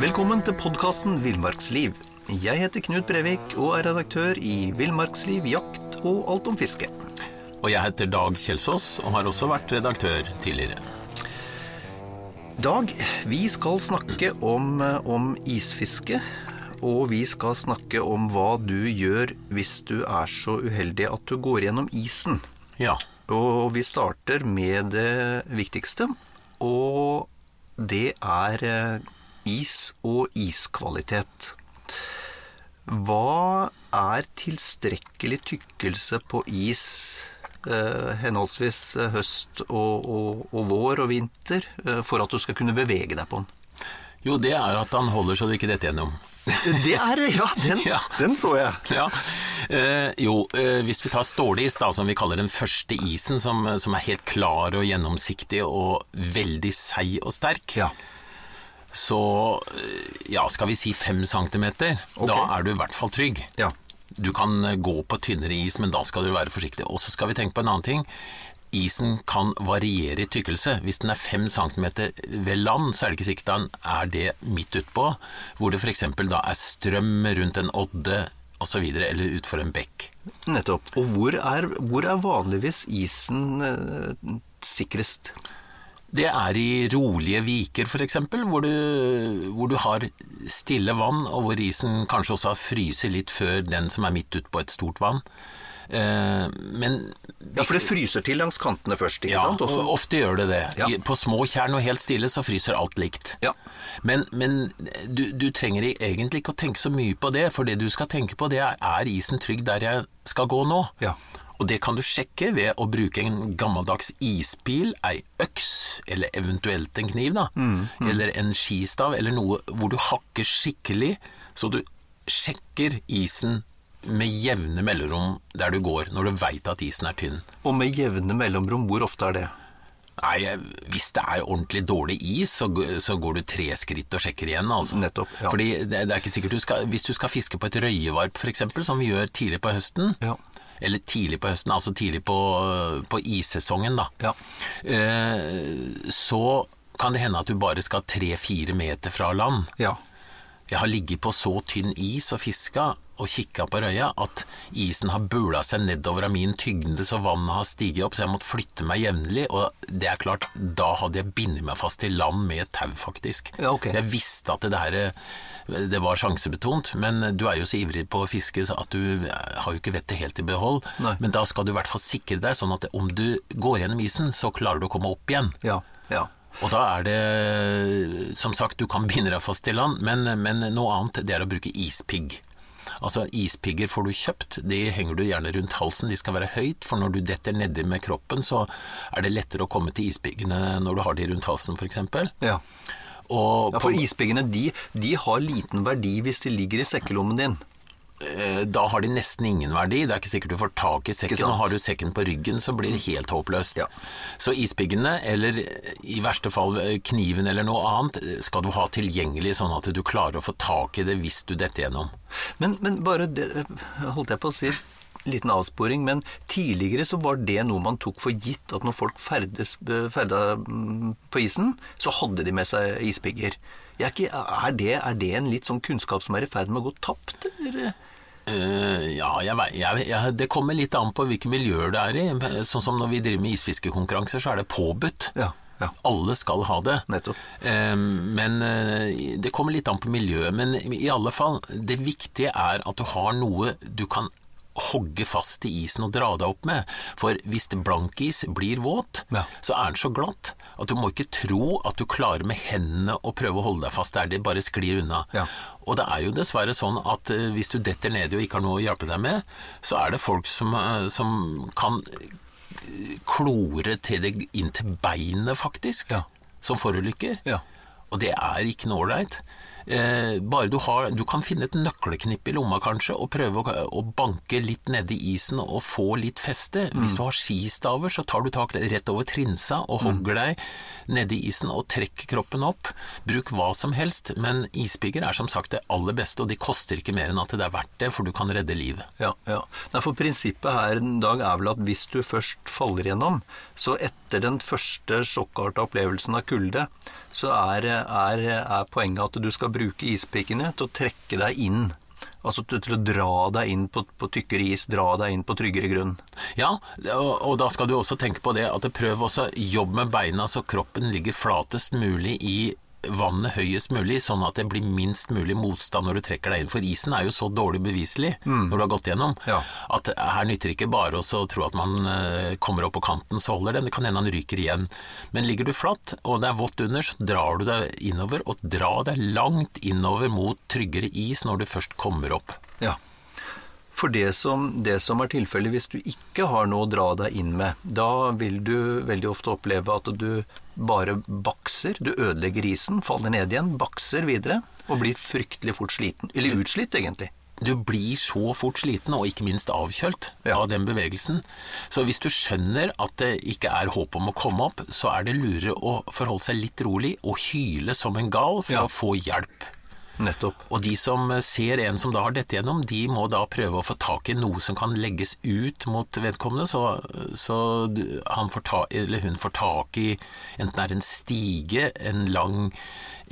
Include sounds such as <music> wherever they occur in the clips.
Velkommen til podkasten Villmarksliv. Jeg heter Knut Brevik og er redaktør i Villmarksliv, jakt og alt om fiske. Og jeg heter Dag Kjelsås og har også vært redaktør tidligere. Dag, vi skal snakke om, om isfiske. Og vi skal snakke om hva du gjør hvis du er så uheldig at du går gjennom isen. Ja. Og vi starter med det viktigste, og det er eh, is og iskvalitet. Hva er tilstrekkelig tykkelse på is, eh, henholdsvis høst og, og, og vår og vinter, eh, for at du skal kunne bevege deg på den? Jo, det er at han holder så du ikke detter gjennom. Det er Ja, den, Ja. den så jeg. Ja. Eh, jo, eh, hvis vi tar stålis, da, som vi kaller den første isen, som, som er helt klar og gjennomsiktig og veldig seig og sterk, Ja. så eh, ja, skal vi si fem centimeter. Okay. Da er du i hvert fall trygg. Ja. Du kan eh, gå på tynnere is, men da skal du være forsiktig. Og så skal vi tenke på en annen ting. Isen kan variere i tykkelse. Hvis den er 5 cm ved land, så er det ikke sikkert den er det midt utpå, hvor det f.eks. da er strøm rundt en odde osv., eller utfor en bekk. Nettopp. Og hvor er, hvor er vanligvis isen eh, sikrest? Det er i rolige viker f.eks., hvor, du- hvor du har stille vann, og hvor isen kanskje også har fryst litt før den som er midt ute på et stort vann. Eh, men Ja, for det fryser til langs kantene først, ikke Ja, sant? Også- ofte gjør det det. Ja. På små tjern og helt stille så fryser alt likt. Ja. Men, men du, du trenger egentlig ikke å tenke så mye på det, for det du skal tenke på det er er isen trygg der jeg skal gå nå? Ja. Og det kan du sjekke ved å bruke en gammeldags ispil, ei øks, eller eventuelt en kniv, da. Mm, Eller en skistav, eller noe hvor du hakker skikkelig, så du sjekker isen med jevne mellomrom der du går, når du veit at isen er tynn. Og med jevne mellomrom, hvor ofte er det? Nei, hvis det er ordentlig dårlig is, så, så går du tre skritt og sjekker igjen, altså. Nettopp, ja. Fordi det, det er ikke sikkert du skal Hvis du skal fiske på et røyevarp, f.eks., som vi gjør tidlig på høsten, Ja. eller tidlig på høsten, altså tidlig på, på issesongen, da, Ja. eh, så kan det hende at du bare skal tre-fire meter fra land. Ja. Jeg har ligget på så tynn is og fiska og kikka på røya at isen har bula seg nedover av min tyngde så vannet har stiget opp, så jeg måtte flytte meg jevnlig. Og det er klart, da hadde jeg bindet meg fast til land med et tau, faktisk. Ja, okay. Jeg visste at det her det var sjansebetont, men du er jo så ivrig på å fiske så at du har jo ikke vettet helt i behold. Nei. Men da skal du i hvert fall sikre deg, sånn at om du går gjennom isen, så klarer du å komme opp igjen. Ja. Ja. Og da er det, som sagt, du kan binde deg fast til land, men, men noe annet det er å bruke ispigg. Altså Ispigger får du kjøpt, de henger du gjerne rundt halsen, de skal være høyt, for når du detter nedi med kroppen, så er det lettere å komme til ispiggene når du har de rundt halsen, f.eks. ja. Og Ja, for ispiggene de, de har liten verdi hvis de ligger i sekkelommen din. Eh, da har de nesten ingen verdi. Det er ikke sikkert du får tak i sekken. Og har du sekken på ryggen, så blir det helt håpløst. Ja. Så ispiggene, eller i verste fall eh, kniven eller noe annet, eh, skal du ha tilgjengelig, sånn at du klarer å få tak i det hvis du detter gjennom. Men, men bare det holdt jeg på å si liten avsporing, men tidligere så var det noe man tok for gitt at når folk ferdes, ferda mm, på isen, så hadde de med seg ispigger. Er, ikke, er, det, er det en litt sånn kunnskap som er i ferd med å gå tapt, eller? Eh, ja, jeg, jeg, jeg, det kommer litt an på hvilke miljøer det er i. Sånn som når vi driver med isfiskekonkurranser, så er det påbudt. Ja, Ja. Alle skal ha det. Eh, Men uh, det kommer litt an på miljøet. Men i alle fall, det viktige er at du har noe du kan hogge fast i isen og dra deg opp med. For hvis blankis blir våt, Ja. så er den så glatt at du må ikke tro at du klarer med hendene å prøve å holde deg fast der. Det bare sklir unna. Ja. Og det er jo dessverre sånn at eh, hvis du detter nedi og ikke har noe å hjelpe deg med, så er det folk som, eh, som kan eh, klore til det inn til beinet, faktisk, Ja. som forulykker. Ja. Og det er ikke noe ålreit. Eh, bare du har Du kan finne et nøkkelknipp i lomma, kanskje, og prøve å, å banke litt nedi isen og få litt feste. Hvis du har skistaver, så tar du tak rett over trinsa og hogger deg nedi isen og trekker kroppen opp. Bruk hva som helst, men isbygger er som sagt det aller beste, og de koster ikke mer enn at det er verdt det, for du kan redde livet. Ja, ja. Nei, for prinsippet her en dag er vel at hvis du først faller gjennom, så etter den første sjokkarta opplevelsen av kulde, så er, er, er poenget at du skal bruke ispikkene til å trekke deg inn. Altså til, å dra deg inn på, på tykkere is, dra deg inn på tryggere grunn. Ja, og, og da skal du også tenke på det at prøv også jobbe med beina så kroppen ligger flatest mulig i vannet høyest mulig, sånn at det blir minst mulig motstand når du trekker deg inn. For isen er jo så dårlig beviselig når du har gått gjennom, Ja. at her nytter det ikke bare å tro at man eh, kommer opp på kanten så holder den. Det kan hende han ryker igjen. Men ligger du flatt, og det er vått under, så drar du deg innover, og dra deg langt innover mot tryggere is når du først kommer opp. Ja. For det som, det som er tilfellet hvis du ikke har noe å dra deg inn med, da vil du veldig ofte oppleve at du bare bakser. Du ødelegger isen, faller ned igjen, bakser videre og blir fryktelig fort sliten. Eller utslitt, egentlig. du blir så fort sliten, og ikke minst avkjølt Ja. av den bevegelsen. Så hvis du skjønner at det ikke er håp om å komme opp, så er det lurere å forholde seg litt rolig og hyle som en gal for Ja. å få hjelp. Nettopp. Og de som ser en som da har dette gjennom, de må da prøve å få tak i noe som kan legges ut mot vedkommende, så, så han får ta, eller hun får tak i enten det er en stige, en lang,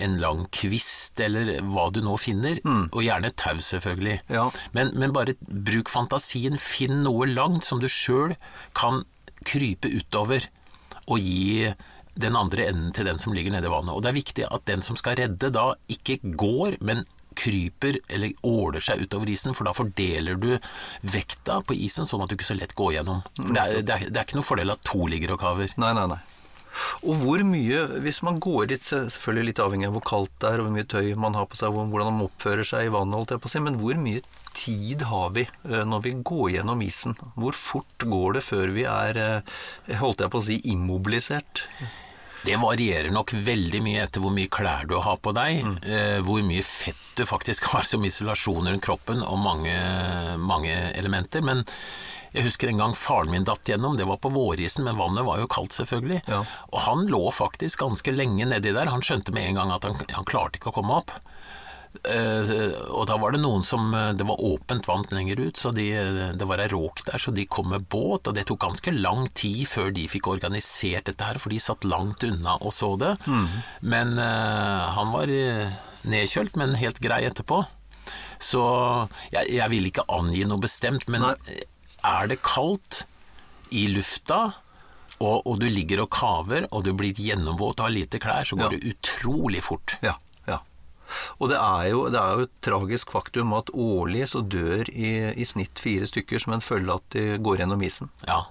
en lang kvist, eller hva du nå finner, og gjerne et tau selvfølgelig. Ja. Men, men bare bruk fantasien, finn noe langt som du sjøl kan krype utover og gi den andre enden til den som ligger nede i vannet. Og det er viktig at den som skal redde da ikke går, men kryper eller åler seg utover isen, for da fordeler du vekta på isen sånn at du ikke så lett går gjennom. For det er, det er, det er ikke noe fordel at to ligger og kaver. Nei, nei, nei. Og hvor mye, hvis man går dit, selvfølgelig litt avhengig av hvor kaldt det er, og hvor mye tøy man har på seg, hvordan man oppfører seg i vannet, holdt jeg på å si, men hvor mye tid har vi eh, når vi går gjennom isen? Hvor fort går det før vi er, eh, holdt jeg på å si, immobilisert? Det varierer nok veldig mye etter hvor mye klær du har på deg, eh, hvor mye fett du faktisk <laughs> har som isolasjon rundt kroppen, og mange, mange elementer. Men jeg husker en gang faren min datt gjennom, det var på vårisen, men vannet var jo kaldt selvfølgelig. Ja. Og han lå faktisk ganske lenge nedi der. Han skjønte med en gang at han, han klarte ikke å komme opp. Eh, og da var det noen som eh, Det var åpent vann lenger ut, så de, det var ei råk der, så de kom med båt. Og det tok ganske lang tid før de fikk organisert dette her, for de satt langt unna og så det. Men eh, han var eh, nedkjølt, men helt grei etterpå. Så jeg, jeg vil ikke angi noe bestemt, men Nei. er det kaldt i lufta, og, og du ligger og kaver, og du blir gjennomvåt og har lite klær, så går Ja. det utrolig fort. Ja. Og det er, jo, det er jo et tragisk faktum at årlig så dør i, i snitt fire stykker som en følge av at de går gjennom isen. Ja.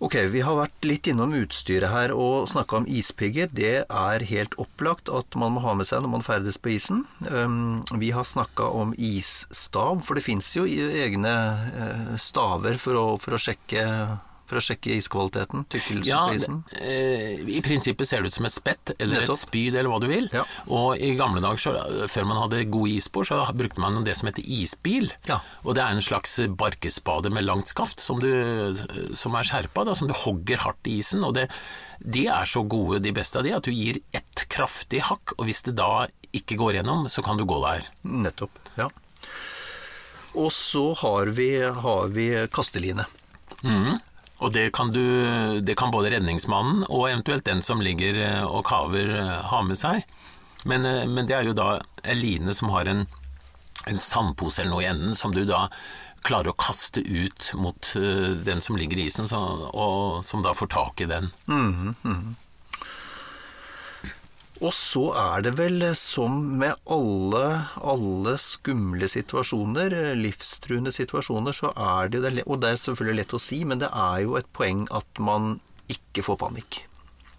Ok, vi har vært litt innom utstyret her og snakka om ispigger. Det er helt opplagt at man må ha med seg når man ferdes på isen. Um, vi har snakka om isstav, for det fins jo egne eh, staver for å, for å sjekke for å sjekke iskvaliteten, tykkelse Ja, på isen. eh, I prinsippet ser det ut som et spett eller Nettopp. et spyd eller hva du vil. Ja. Og i gamle dager, før man hadde gode isspor, så brukte man det som heter isbil. Ja. Og det er en slags barkespade med langt skaft som, du, som er skjerpa, da, som du hogger hardt i isen. Og det, de er så gode, de beste av de, at du gir ett kraftig hakk, og hvis det da ikke går gjennom, så kan du gå der. Nettopp. Ja. Og så har vi, har vi kasteline. Og det kan, du, det kan både redningsmannen og eventuelt den som ligger eh, og kaver eh, ha med seg. Men, eh, men det er jo da en line som har en, en sandpose eller noe i enden, som du da klarer å kaste ut mot den som ligger i isen, så, og som da får tak i den. Og så er det vel som med alle, alle skumle situasjoner, livstruende situasjoner, så er det jo Og det er selvfølgelig lett å si, men det er jo et poeng at man ikke får panikk.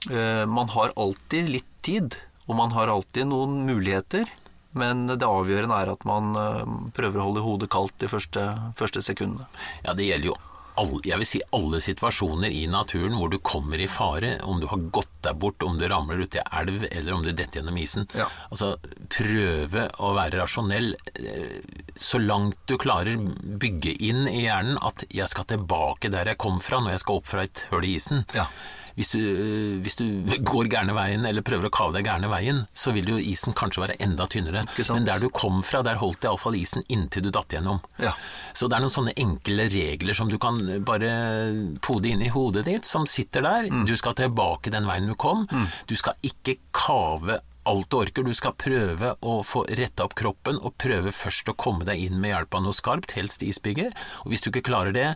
Eh, Man har alltid litt tid, og man har alltid noen muligheter. Men det avgjørende er at man eh, prøver å holde hodet kaldt de første, første sekundene. Ja, det gjelder jo alle, jeg vil si alle situasjoner i naturen hvor du kommer i fare, om du har gått deg bort, om du ramler uti elv, eller om du detter gjennom isen. Ja. Altså, prøve å være rasjonell eh, så langt du klarer. Bygge inn i hjernen at 'jeg skal tilbake der jeg kom fra når jeg skal opp fra et hull i isen'. Ja. Hvis du, eh, hvis du <laughs> går gærne veien, eller prøver å kave deg gærne veien, så vil jo isen kanskje være enda tynnere. Men der du kom fra, der holdt iallfall isen inntil du datt gjennom. Ja. Så det er noen sånne enkle regler som du kan bare pode inn i hodet ditt, som sitter der. Du skal tilbake den veien du kom. Du skal ikke kave alt du orker. Du skal prøve å få retta opp kroppen, og prøve først å komme deg inn med hjelp av noe skarpt, helst isbygger. Og hvis du ikke klarer det,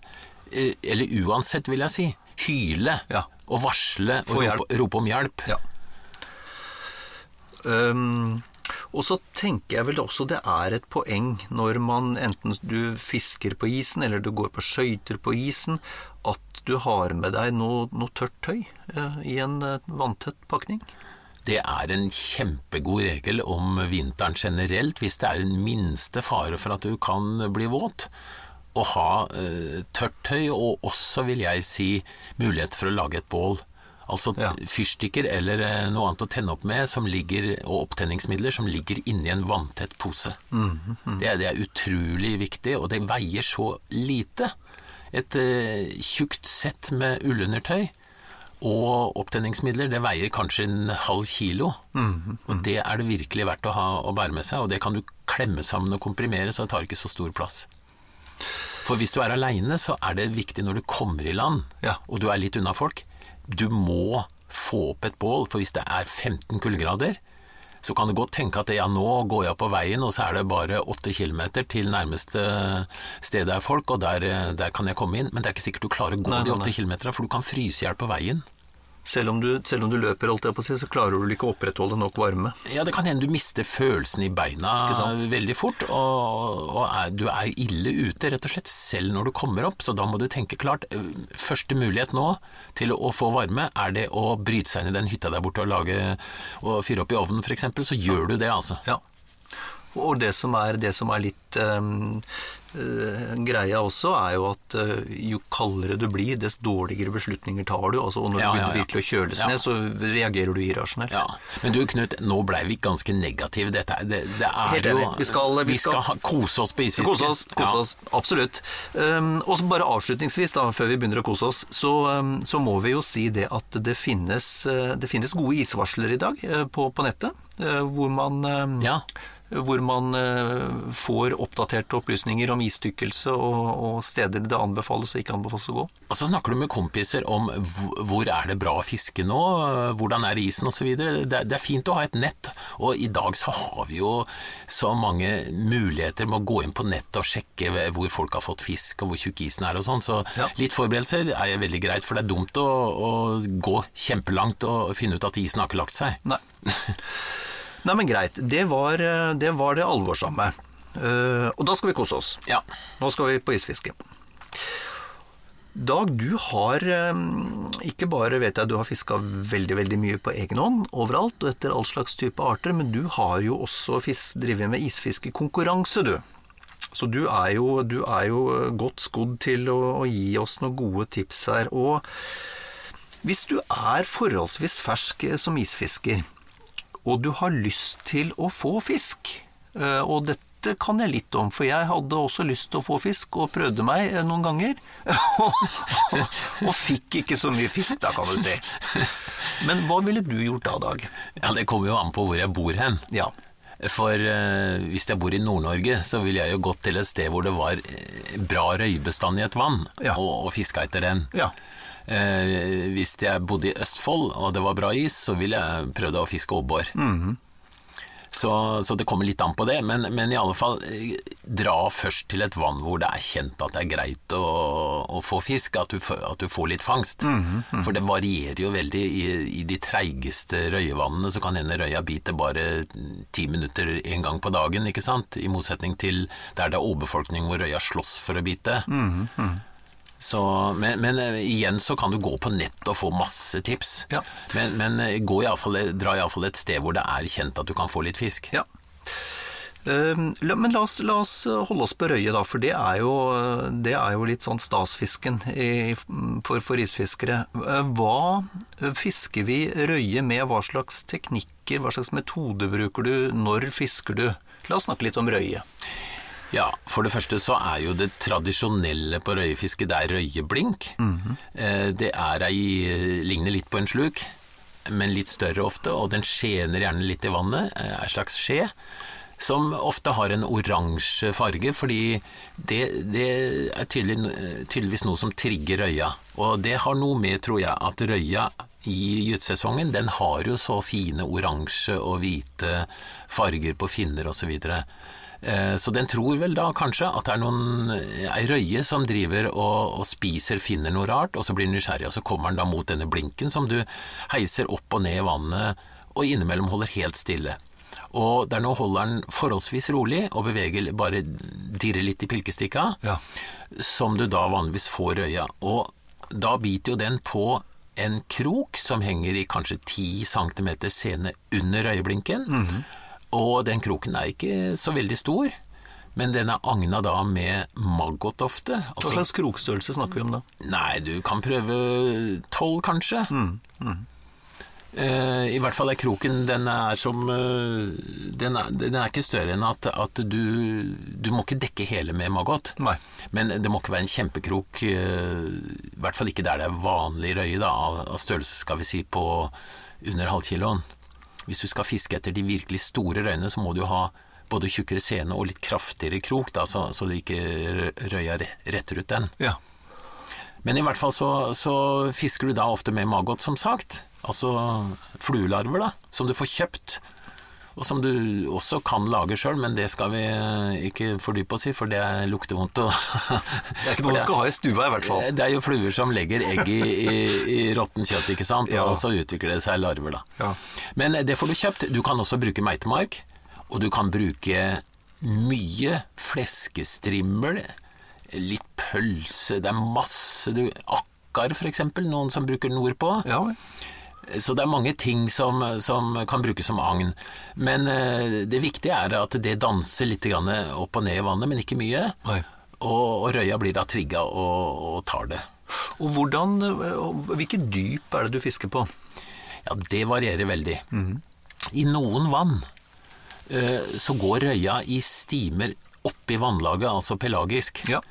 eh, eller uansett, vil jeg si, hyle Ja. Og varsle og rope, rope om hjelp. Ja. Um, og så tenker jeg vel også det er et poeng når man enten du fisker på isen eller du går på skøyter på isen, at du har med deg noe, noe tørt tøy uh, i en uh, vanntett pakning. Det er en kjempegod regel om vinteren generelt, hvis det er en minste fare for at du kan bli våt. Å ha eh, tørt tøy, og også, vil jeg si, mulighet for å lage et bål. Altså Ja. fyrstikker eller eh, noe annet å tenne opp med, som ligger, og opptenningsmidler som ligger inni en vanntett pose. Det, er, det er utrolig viktig, og det veier så lite. Et eh, tjukt sett med ullundertøy og opptenningsmidler, det veier kanskje en halv kilo. Og det er det virkelig verdt å ha å bære med seg, og det kan du klemme sammen og komprimere, så det tar ikke så stor plass. For hvis du er aleine, så er det viktig når du kommer i land, Ja. og du er litt unna folk, du må få opp et bål, for hvis det er 15 kuldegrader, så kan du godt tenke at ja, nå går jeg på veien, og så er det bare 8 km til nærmeste sted det er folk, og der, der kan jeg komme inn. Men det er ikke sikkert du klarer å gå Nei, de nei, nei. 8 km, for du kan fryse i hjel på veien. Selv om, du, selv om du løper, alt jeg på å si, så klarer du ikke å opprettholde nok varme. Ja, det kan hende du mister følelsen i beina veldig fort, og, og er, du er ille ute, rett og slett, selv når du kommer opp. Så da må du tenke klart. Første mulighet nå til å få varme, er det å bryte seg inn i den hytta der borte og lage og fyre opp i ovnen f.eks., så gjør du det, altså. Ja. Og det som er, det som er litt um, eh, greia også, er jo at eh, jo kaldere du blir, dess dårligere beslutninger tar du. Altså, og når Ja, du begynner virkelig å kjøles Ja. ned, så reagerer du irrasjonelt. Ja, Men du Knut, nå blei vi ganske negative. Dette, det, det er Helt jo enig. Vi skal- vi vi skal, skal- ha, kose oss på isfiske. Kose oss, kose oss, absolutt. Um, og så bare avslutningsvis, da, før vi begynner å kose oss, så, um, så må vi jo si det at det finnes, uh, det finnes gode isvarsler i dag på, på nettet, hvor man um, Ja. Hvor man uh, får oppdaterte opplysninger om istykkelse og, og steder det anbefales og ikke anbefales å gå. Og så snakker du med kompiser om hvor- er det bra å fiske nå, hvordan er isen osv. Det, det er fint å ha et nett, og i dag så har vi jo så mange muligheter med å gå inn på nettet og sjekke hvor folk har fått fisk og hvor tjukk isen er og sånn, så Ja. litt forberedelser er veldig greit, for det er dumt å, å gå kjempelangt og finne ut at isen har ikke lagt seg. Nei. <laughs> Nei, men greit. Det var uh, det, var det alvorsomme. Uh, og da skal vi kose oss. Ja. Nå skal vi på isfiske. Dag, du har eh, ikke bare vet jeg du har fiska veldig veldig mye på egen hånd overalt og etter all slags type arter, men du har jo også fis, drevet med isfiskekonkurranse, du. Så du er jo, du er jo godt skodd til å, å gi oss noen gode tips her. Og hvis du er forholdsvis fersk eh, som isfisker, og du har lyst til å få fisk, eh, og dette kan jeg litt om, for jeg hadde også lyst til å få fisk, og prøvde meg eh, noen ganger, og, <laughs> og fikk ikke så mye fisk da, kan du si. Men hva ville du gjort da, Dag? ja, det kommer jo an på hvor jeg bor hen. Ja. For eh, hvis jeg bor i Nord-Norge, så ville jeg jo gått til et sted hvor det var bra røybestand i et vann, Ja. og, og fiska etter den. Ja. Eh, hvis jeg bodde i Østfold, og det var bra is, så ville jeg prøvd å fiske abbor. -hmm. så, så det kommer litt an på det, men, men i alle fall eh, dra først til et vann hvor det er kjent at det er greit å, å få fisk, at du, får- at du får litt fangst. For det varierer jo veldig. I, i de treigeste røyevannene så kan hende røya bite bare ti minutter en gang på dagen, ikke sant? I motsetning til der det er overbefolkning hvor røya slåss for å bite. Så, men, men eh, igjen så kan du gå på nett og få masse tips. Ja. Men, men eh, gå i fall, dra iallfall et sted hvor det er kjent at du kan få litt fisk. Ja. Eh, Men la oss, la oss holde oss på røye, da, for det er jo, det er jo litt sånn stasfisken i, for, for isfiskere. Eh, Hva fisker vi røye med? Hva slags teknikker, hva slags metode bruker du? Når fisker du? La oss snakke litt om røye. Ja, For det første så er jo det tradisjonelle på røyefiske det er røyeblink. Eh, Det er ei ligner litt på en sluk, men litt større ofte, og den skjener gjerne litt i vannet. Ei Er en slags skje. Som ofte har en oransje farge, fordi det, det er tydelig, tydeligvis noe som trigger røya. Og det har noe med, tror jeg, at røya i gytesesongen, den har jo så fine oransje og hvite farger på finner osv. Så, videre. Eh, så den tror vel da kanskje at det er noen, ei røye som driver og, og spiser finner noe rart, og så blir den nysgjerrig, og så kommer den da mot denne blinken som du heiser opp og ned i vannet, og innimellom holder helt stille. Og der nå holder den forholdsvis rolig og beveger, bare dirrer litt i pilkestikka, Ja. som du da vanligvis får røya. Og da biter jo den på en krok som henger i kanskje 10 cm sene under røyeblinken. Og den kroken er ikke så veldig stor, men den er agna da med maggot ofte. Hva Altså, slags krokstørrelse snakker vi om da? nei, du kan prøve tolv, kanskje. Eh, I hvert fall er kroken Den er som uh, den, er, den er ikke større enn at, at du Du må ikke dekke hele med maggot. Nei. Men det må ikke være en kjempekrok, Uh, i hvert fall ikke der det er vanlig røye, da, av, av størrelse, skal vi si, på under halvkiloen. Hvis du skal fiske etter de virkelig store røyene, så må du ha både tjukkere sene og litt kraftigere krok, da, så, så du ikke røya retter ut den. Ja. Men i hvert fall så, så fisker du da ofte med maggot, som sagt. Altså fluelarver, da, som du får kjøpt. Og som du også kan lage sjøl, men det skal vi ikke fordype oss i, for det lukter vondt. og- <laughs> Det er ikke noe du skal ha i stua i hvert fall. Det er jo fluer som legger egg i, i, i råttent kjøtt, ikke sant? Ja. Og så utvikler det seg larver, da. Ja. Men det får du kjøpt. Du kan også bruke meitemark, og du kan bruke mye fleskestrimmel, litt pølse, det er masse du, Akkar, for eksempel, noen som bruker nordpå. Ja. Så det er mange ting som, som kan brukes som agn. Men eh, det viktige er at det danser litt opp og ned i vannet, men ikke mye. Og, og røya blir da trigga og, og tar det. Og hvordan, hvilke dyp er det du fisker på? Ja, det varierer veldig. I noen vann eh, så går røya i stimer opp i vannlaget, altså pelagisk. Ja.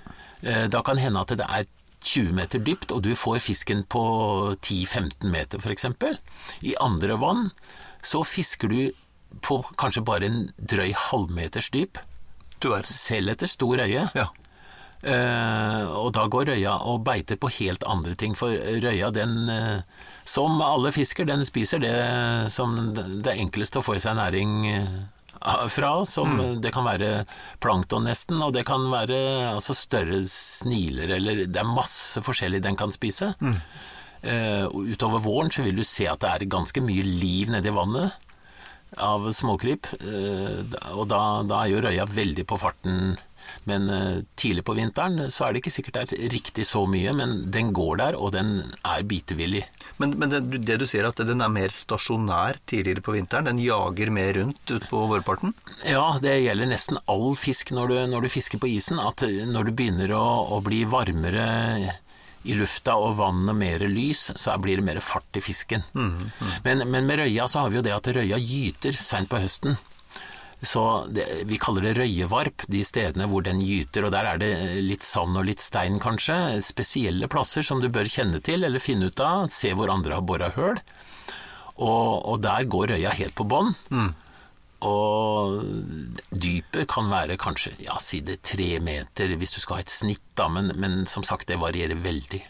Eh, da kan hende at det er 20 meter dypt, og du får fisken på 10-15 meter f.eks. I andre vann så fisker du på kanskje bare en drøy halvmeters dyp, selv etter stor røye. Ja. Uh, og da går røya og beiter på helt andre ting, for røya den, uh, som alle fisker, den spiser det som det er enklest å få i seg næring eh, fra, som det kan være plankton nesten, og det kan være altså, større sniler, eller det er masse forskjellig den kan spise. Mm. Uh, utover våren så vil du se at det er ganske mye liv nedi vannet av småkryp, uh, og da, da er jo røya veldig på farten. Men eh, tidlig på vinteren så er det ikke sikkert det er riktig så mye, men den går der, og den er bitevillig. Men, men det, det du sier at den er mer stasjonær tidligere på vinteren? Den jager mer rundt utpå vårparten? Ja, det gjelder nesten all fisk når du, når du fisker på isen, at når du begynner å, å bli varmere i lufta og vannet mer lys, så blir det mer fart i fisken. Men, men med røya så har vi jo det at røya gyter seint på høsten. Så det, vi kaller det røyevarp, de stedene hvor den gyter, og der er det litt sand og litt stein kanskje. Spesielle plasser som du bør kjenne til eller finne ut av, se hvor andre har bora høl. Og, og der går røya helt på bånn. Og dypet kan være kanskje, ja, si det tre meter hvis du skal ha et snitt, da, men, men som sagt, det varierer veldig.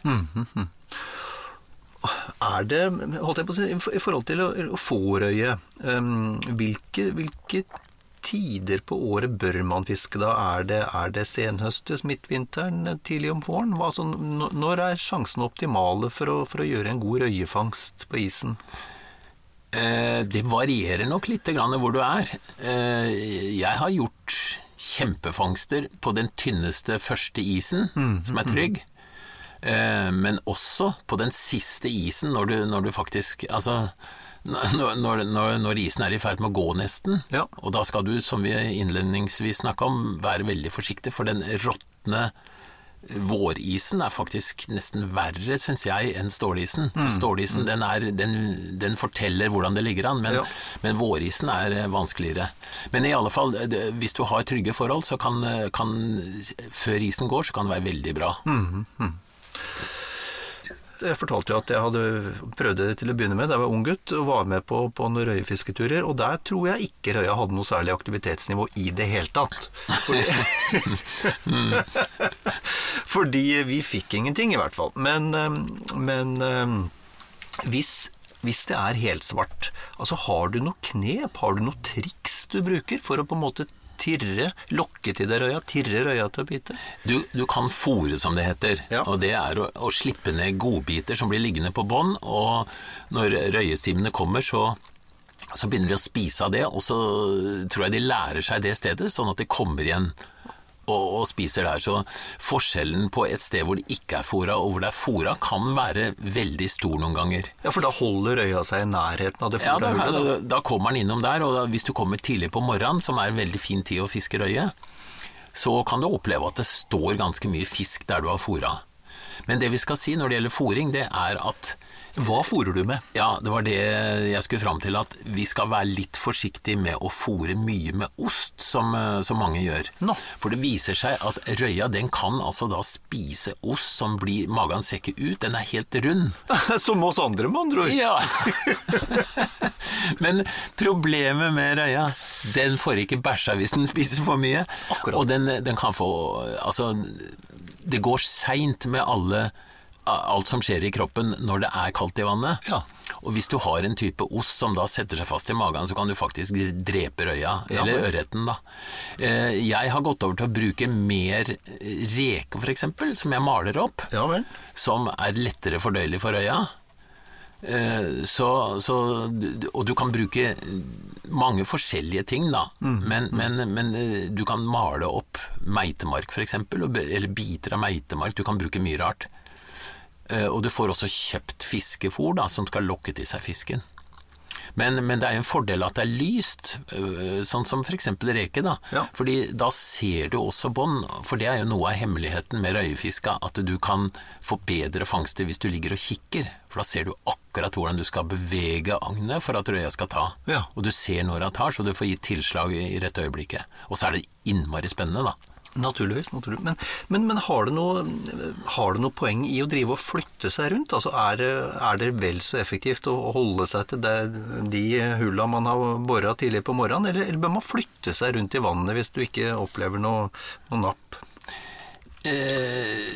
Er det, holdt jeg på å si, i forhold til å, å få røye, um, hvilke, hvilke tider på året bør man fiske da? Er det, er det senhøstes, midtvinteren, tidlig om våren? Altså, når er sjansene optimale for å, for å gjøre en god røyefangst på isen? Eh, det varierer nok litt grann hvor du er. Eh, jeg har gjort kjempefangster på den tynneste første isen, mm, som er trygg. Eh, men også på den siste isen, når du, når du faktisk Altså når, når, når, isen er i ferd med å gå, nesten. Ja. Og da skal du, som vi innledningsvis snakka om, være veldig forsiktig, for den råtne vårisen er faktisk nesten verre, syns jeg, enn stålisen. For mm. stålisen mm. den, er, den, den, forteller hvordan det ligger an, men, ja. men, vårisen er eh, vanskeligere. Men i alle fall, hvis du har trygge forhold, så kan, kan før isen går, så kan det være veldig bra. Mm. mm. Jeg fortalte jo at jeg hadde prøvd det til å begynne med da jeg var ung gutt, og var med på, på noen røyefisketurer. Og der tror jeg ikke røya hadde noe særlig aktivitetsnivå i det hele tatt. Fordi, <laughs> Fordi vi fikk ingenting, i hvert fall. Men, eh, men eh, hvis, hvis det er helsvart, altså har du noe knep, har du noe triks du bruker for å på en måte tirre, lokke til deg røya, tirre røya til å bite? Du, du kan fòre, som det heter. Ja. Og det er å, å, slippe ned godbiter som blir liggende på bånn. Og når røyestimene kommer, så, så begynner de å spise av det. Og så tror jeg de lærer seg det stedet, sånn at de kommer igjen og, og, spiser der. Så forskjellen på et sted hvor det ikke er fora og hvor det er fora, kan være veldig stor noen ganger. Ja, For da holder røya seg i nærheten av det fora. ja, da, da, da, kommer den innom der. Og da, hvis du kommer tidlig på morgenen, som er en veldig fin tid å fiske røye, så kan du oppleve at det står ganske mye fisk der du har fôra. Men det vi skal si når det gjelder fôring, det er at hva fôrer du med? Ja, Det var det jeg skulle fram til. At vi skal være litt forsiktige med å fôre mye med ost, som, eh, som mange gjør. No. For det viser seg at røya den kan altså da spise ost som blir Magen ser ikke ut, den er helt rund. <laughs> som oss andre, med andre ord. Ja. <laughs> Men problemet med røya, den får ikke bæsja hvis den spiser for mye. Akkurat. Og den, den kan få Altså, det går seint med alle alt som skjer i kroppen når det er kaldt i vannet. Ja. Og hvis du har en type ost som da setter seg fast i magen, så kan du faktisk drepe røya, ja, eller ørreten, da. Eh, jeg har gått over til å bruke mer reke, f.eks., som jeg maler opp. Ja, som er lettere fordøyelig for røya. Eh, så, så, og du kan bruke mange forskjellige ting, da. Mm. Men, men, men, eh, du kan male opp meitemark, f.eks., eller biter av meitemark. Du kan bruke mye rart. Eh, og du får også kjøpt fiskefôr da, som skal lokke til seg fisken. Men, men, det er jo en fordel at det er lyst, eh, sånn som f.eks. reke. da. Ja. Fordi da ser du også bånd, for det er jo noe av hemmeligheten med røyefiska, at du kan få bedre fangster hvis du ligger og kikker. For da ser du akkurat hvordan du skal bevege agnet for at røya skal ta. Ja. Og du ser når han tar, så du får gitt tilslag i rette øyeblikket. Og så er det innmari spennende, da. Naturligvis. naturligvis. Men, men, men har, det noe, har, det noe, poeng i å drive og flytte seg rundt? Altså er, er det vel så effektivt å holde seg til det, de hulla man har bora tidlig på morgenen, eller, eller, bør man flytte seg rundt i vannet hvis du ikke opplever noe, noe napp? Eh,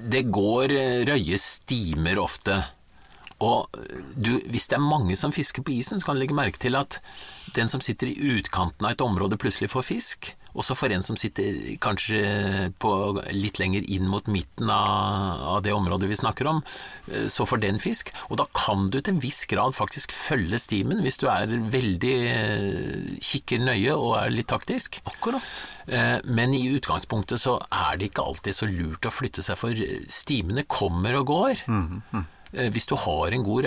det går røye stimer ofte. Og du, hvis det er mange som fisker på isen, så kan du legge merke til at den som sitter i utkanten av et område, plutselig får fisk. Også for en som sitter kanskje på litt lenger inn mot midten av, av, det området vi snakker om, eh, så får den fisk. Og da kan du til en viss grad faktisk følge stimen, hvis du er veldig eh, kikker nøye og er litt taktisk. Akkurat. Eh, men i utgangspunktet så er det ikke alltid så lurt å flytte seg, for stimene kommer og går. Mm, mm. Hvis du har en god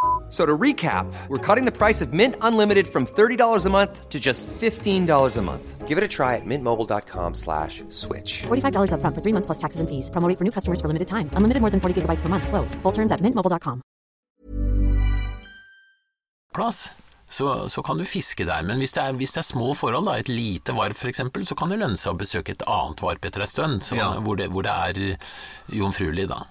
So to recap, we're cutting the price of Mint Unlimited from $30 a month to just $15 a month. Give it a try at mintmobile.com slash switch. $45 upfront for three months plus taxes and fees. Promo rate for new customers for limited time. Unlimited more than 40 gigabytes per month. Slows. Full terms at mintmobile.com. plass, så, så kan du fiske der. Men hvis det er, hvis det er små forhold, da, et lite varp f.eks., så kan det lønne seg å besøke et annet varp etter en stund, så, Ja. hvor, det, hvor det er jomfruelig, da.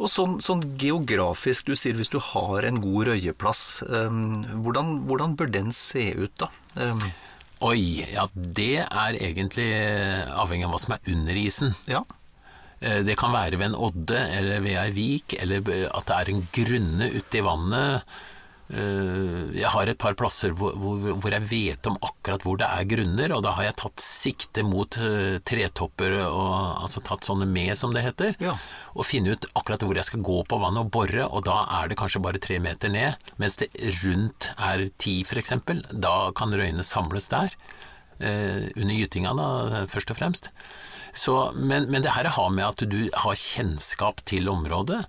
Og sånn, sånn geografisk, du sier hvis du har en god røyeplass, um, hvordan, hvordan bør den se ut da? Um, Oi, ja det er egentlig avhengig av hva som er under isen. ja. Eh, Det kan være ved en odde eller ved ei vik, eller at det er en grunne ute i vannet. Eh, Jeg har et par plasser hvor, hvor, jeg vet om akkurat hvor det er grunner, og da har jeg tatt sikte mot eh, tretopper, og, altså tatt sånne med, som det heter, Ja. og finne ut akkurat hvor jeg skal gå på vannet og bore, og da er det kanskje bare tre meter ned, mens det rundt er ti, f.eks. Da kan røyene samles der. eh, under gytinga, da, først og fremst. Så, men, men det her har med at du har kjennskap til området.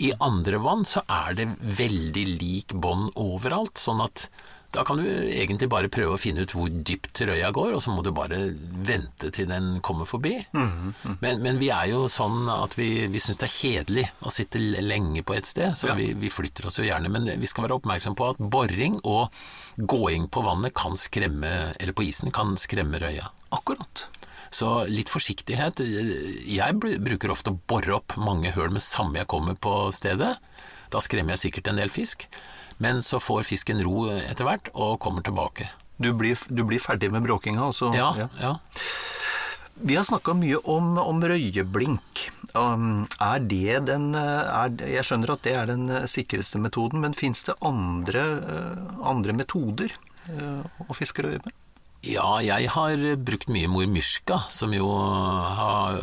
I andre vann så er det veldig lik bånd overalt, sånn at da kan du egentlig bare prøve å finne ut hvor dypt røya går, og så må du bare vente til den kommer forbi. Men, men vi er jo sånn at vi, vi syns det er kjedelig å sitte lenge på et sted, så Ja. vi, vi flytter oss jo gjerne. Men vi skal være oppmerksom på at boring og gåing på vannet kan skremme, eller på isen kan skremme røya. Akkurat. Så litt forsiktighet. Jeg bruker ofte å bore opp mange høl med samme jeg kommer på stedet. Da skremmer jeg sikkert en del fisk. Men så får fisken ro etter hvert og kommer tilbake. Du blir, du blir ferdig med bråkinga, altså. Ja, Ja. ja. Vi har snakka mye om, om røyeblink. Um, er det den eh, er, Jeg skjønner at det er den eh, sikreste metoden, men fins det andre, eh, andre metoder å fiske røye med? Ja, jeg har brukt mye mormyrska, som jo har,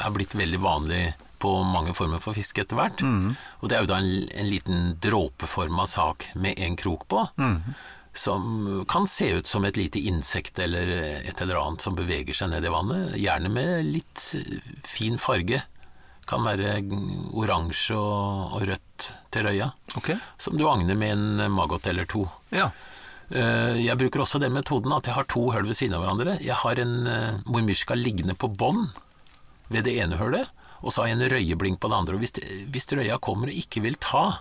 er blitt veldig vanlig på mange former for fiske etter hvert. Og det er jo da en, en liten dråpeforma sak med en krok på, som kan se ut som et lite insekt eller et eller annet som beveger seg ned i vannet, gjerne med litt fin farge. Kan være oransje og, og rødt til røya, Okay. som du agner med en maggot eller to. Ja. Eh, Jeg bruker også den metoden at jeg har to hull ved siden av hverandre. Jeg har en mormyrska liggende på bånn ved det ene hullet, og så har jeg en røyeblink på det andre. Og hvis, hvis røya kommer og ikke vil ta,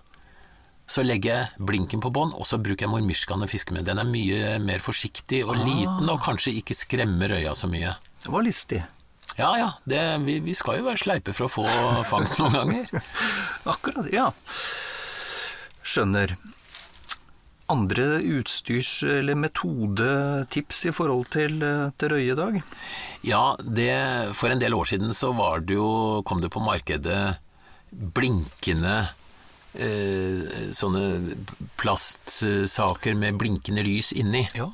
så legger jeg blinken på bånn, og så bruker jeg mormyrskaen å fiske med. Den er mye mer forsiktig og liten, og kanskje ikke skremmer røya så mye. Det var listig. Ja ja, det, vi, vi skal jo være sleipe for å få fangst noen ganger. <laughs> Akkurat, ja. Skjønner. Andre utstyrs- eller metodetips i forhold til, til røye i røyedag? Ja, det, for en del år siden så var det jo, kom det på markedet blinkende eh, sånne plastsaker med blinkende lys inni. Ja.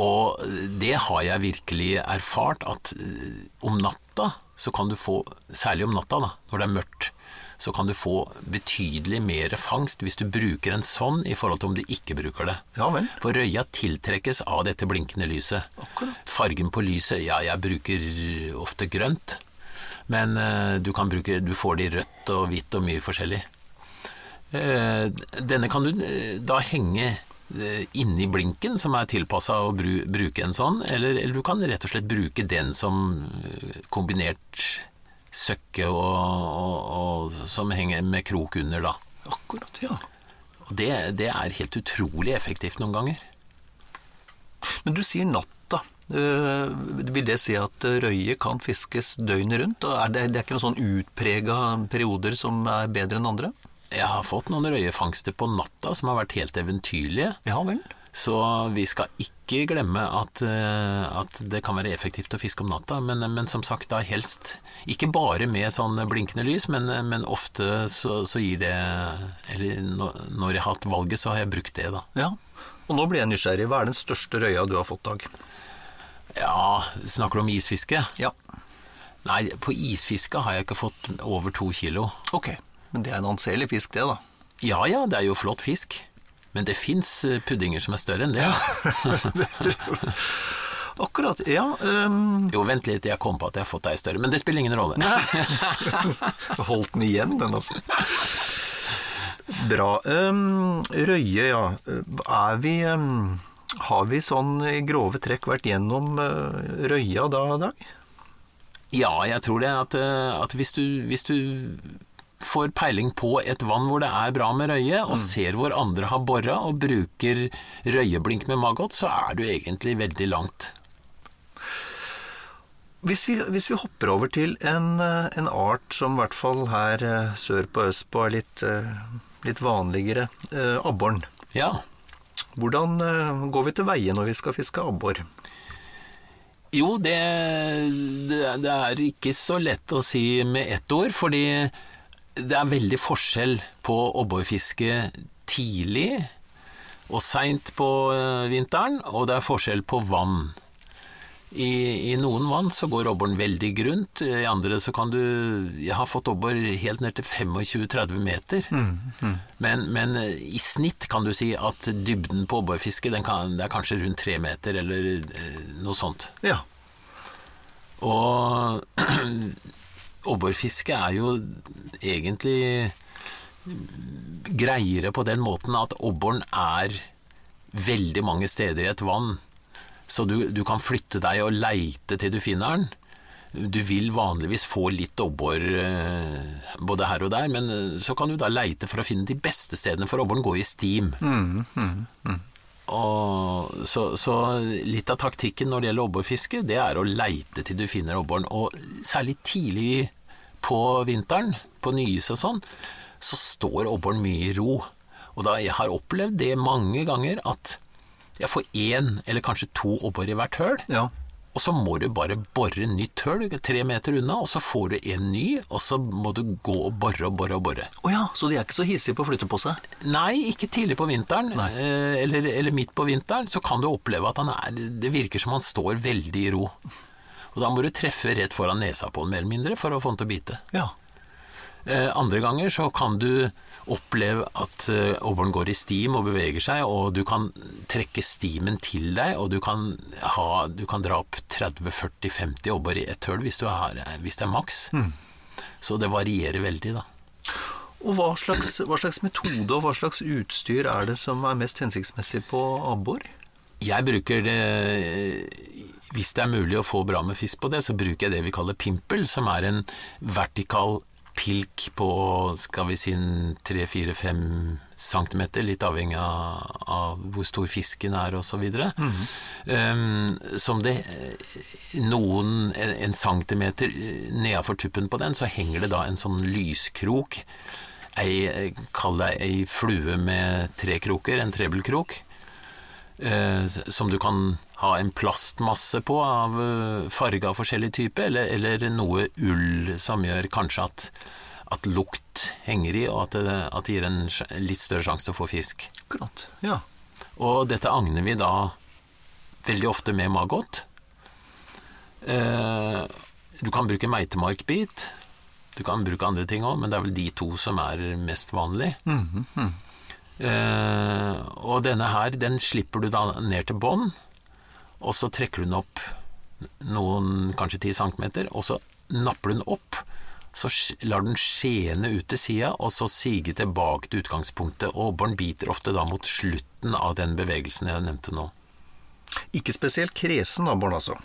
Og det har jeg virkelig erfart at eh, om natta så kan du få, særlig om natta da, når det er mørkt, så kan du få betydelig mer fangst hvis du bruker en sånn i forhold til om du ikke bruker det. Ja. For røya tiltrekkes av dette blinkende lyset. Akkurat. Fargen på lyset, ja, jeg bruker ofte grønt. Men uh, du kan bruke, du får det i rødt og hvitt og mye forskjellig. Uh, denne kan du uh, da henge inni blinken, som er tilpassa å bru, bruke en sånn, eller, eller du kan rett og slett bruke den som kombinert søkke og, og, og som henger med krok under, da. Akkurat, ja. Og det, det er helt utrolig effektivt noen ganger. Men du sier natta. Uh, vil det si at røye kan fiskes døgnet rundt? Er det, det er ikke noen sånn utprega perioder som er bedre enn andre? Jeg har fått noen røyefangster på natta som har vært helt eventyrlige. Ja vel. Så vi skal ikke glemme at, eh, at det kan være effektivt å fiske om natta, men, men som sagt da helst ikke bare med sånn blinkende lys, men, men ofte så, så gir det Eller når, når jeg har hatt valget, så har jeg brukt det, da. Ja. Og nå blir jeg nysgjerrig. Hva er den største røya du har fått, Dag? Ja, snakker du om isfiske? Ja. Nei, på isfiske har jeg ikke fått over to kilo. Ok. Men det er en anselig fisk, det, da. Ja ja, det er jo flott fisk. Men det fins puddinger som er større enn det. altså. <laughs> Akkurat. Ja. Um, Jo, vent litt, jeg kom på at jeg har fått ei større, men det spiller ingen rolle. <laughs> holdt den igjen, den, altså. Bra. Um, Røye, ja. Er vi um, Har vi sånn i grove trekk vært gjennom uh, Røya da, Dag? Ja, jeg tror det. At, eh, at hvis, du, hvis du får peiling på et vann hvor det er bra med røye, og ser hvor andre har bora og bruker røyeblink med maggot, så er du egentlig veldig langt. Hvis vi, hvis vi hopper over til en, eh, en art som i hvert fall her eh, sør på østpå er litt, eh, litt vanligere, abboren. Ja. Hvordan går vi til veie når vi skal fiske abbor? Jo, det, det, det er ikke så lett å si med ett ord, fordi det er veldig forskjell på abborfiske tidlig og seint på eh, vinteren, og det er forskjell på vann. I, I noen vann så går abboren veldig grunt, i andre så kan du Jeg har fått abbor helt ned til 25-30 meter. Men, men eh, i snitt kan du si at dybden på abborfiske den kan- det er kanskje rundt tre meter, eller eh, noe sånt. Ja. Og <clears throat> abborfiske er jo egentlig greiere på den måten at abboren er veldig mange steder i et vann. Så du, du kan flytte deg og leite til du finner den. Du vil vanligvis få litt abbor eh, både her og der, men eh, så kan du da leite for å finne de beste stedene, for abboren går i stim. Og så, så litt av taktikken når det gjelder abborfiske, det er å leite til du finner abboren. Og særlig tidlig på vinteren, på nyis og sånn, så står abboren mye i ro. Og da jeg har opplevd det mange ganger at jeg får én eller kanskje to abbor i hvert høl. ja. Og så må du bare bore nytt høl tre meter unna, og så får du en ny, og så må du gå og bore og bore og bore. Å ja, så de er ikke så hissige på å flytte på seg? Nei, ikke tidlig på vinteren, eh, eller, eller midt på vinteren, så kan du oppleve at han er Det virker som han står veldig i ro. Og da må du treffe rett foran nesa på den, mer eller mindre, for å få den til å bite. Ja. Eh, andre ganger så kan du oppleve at eh, går i stim og beveger seg, og du kan trekke stimen til deg, og du kan, ha, du kan dra opp 30-40-50 abbor i ett høl hvis, har- hvis det er maks. Så det varierer veldig, da. Og hva slags, hva slags metode og hva slags utstyr er det som er mest hensiktsmessig på abbor? Jeg bruker det Hvis det er mulig å få bra med fisk på det, så bruker jeg det vi kaller pimpel, som er en vertikal pilk på skal vi si 3-4-5 cm, litt avhengig av, av hvor stor fisken er osv. Mm um, som det noen en, en centimeter nedafor tuppen på den, så henger det da en sånn lyskrok. Ei, kall det ei flue med tre kroker, en trebelkrok eh, som du kan ha en plastmasse på av eh, farge av forskjellig type, eller, eller noe ull som gjør kanskje at, at lukt henger i, og at det, at det gir en litt større sjanse til å få fisk. Akkurat. Ja. Og dette agner vi da veldig ofte med maggot. Eh, du kan bruke meitemarkbit. Du kan bruke andre ting òg, men det er vel de to som er mest vanlig. Eh, og denne her, den slipper du da ned til bånn, og så trekker du den opp noen, kanskje 10 centimeter, og så napper du den opp. Så lar den skjene ut til sida, og så sige tilbake til utgangspunktet. Og abboren biter ofte da mot slutten av den bevegelsen jeg nevnte nå. Ikke spesielt kresen abbor, altså.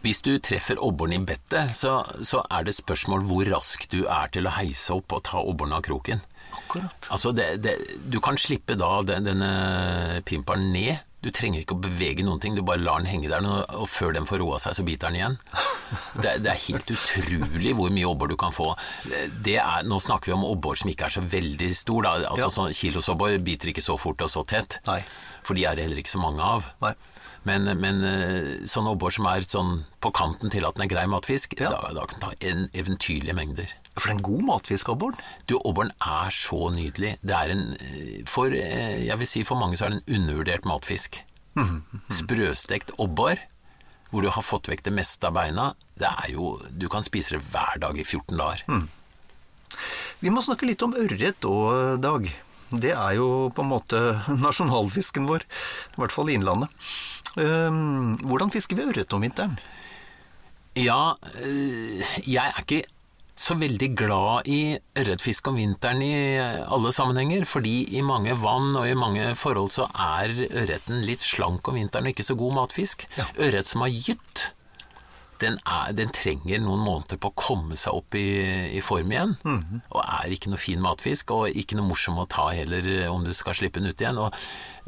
Hvis du treffer abboren i bettet, så, så er det spørsmål hvor rask du er til å heise opp og ta abboren av kroken. Akkurat. Altså, det, det, du kan slippe da den, denne pimperen ned. Du trenger ikke å bevege noen ting, du bare lar den henge der, og, før den får roa seg, så biter den igjen. <laughs> Det, det er helt utrolig hvor mye abbor du kan få. Det er, nå snakker vi om abbor som ikke er så veldig stor. Da. Altså, Ja. sånn Kilosabbor biter ikke så fort og så tett, Nei. for de er det heller ikke så mange av. Nei. Men, men eh, sånn abbor som er sånn på kanten til at den er grei matfisk, Ja. da, da kan den ta en eventyrlige mengder. For det er en god matfisk, abboren. Du, abboren er så nydelig. Det er en eh, For, eh, jeg vil si for mange så er det en undervurdert matfisk. <laughs> Sprøstekt abbor, hvor du har fått vekk det meste av beina, det er jo Du kan spise det hver dag i 14 dager. Vi må snakke litt om ørret òg, Dag. Det er jo på en måte <laughs> nasjonalfisken vår, i hvert fall i Innlandet. Ehm, hvordan fisker vi ørret om vinteren? Ja, eh, jeg er ikke så veldig glad i ørretfiske om vinteren i alle sammenhenger, fordi i mange vann og i mange forhold så er ørreten litt slank om vinteren og ikke så god matfisk. Ja. Ørret som har gytt, den, er, den trenger noen måneder på å komme seg opp i, i form igjen. Og er ikke noe fin matfisk, og ikke noe morsom å ta heller om du skal slippe den ut igjen. Og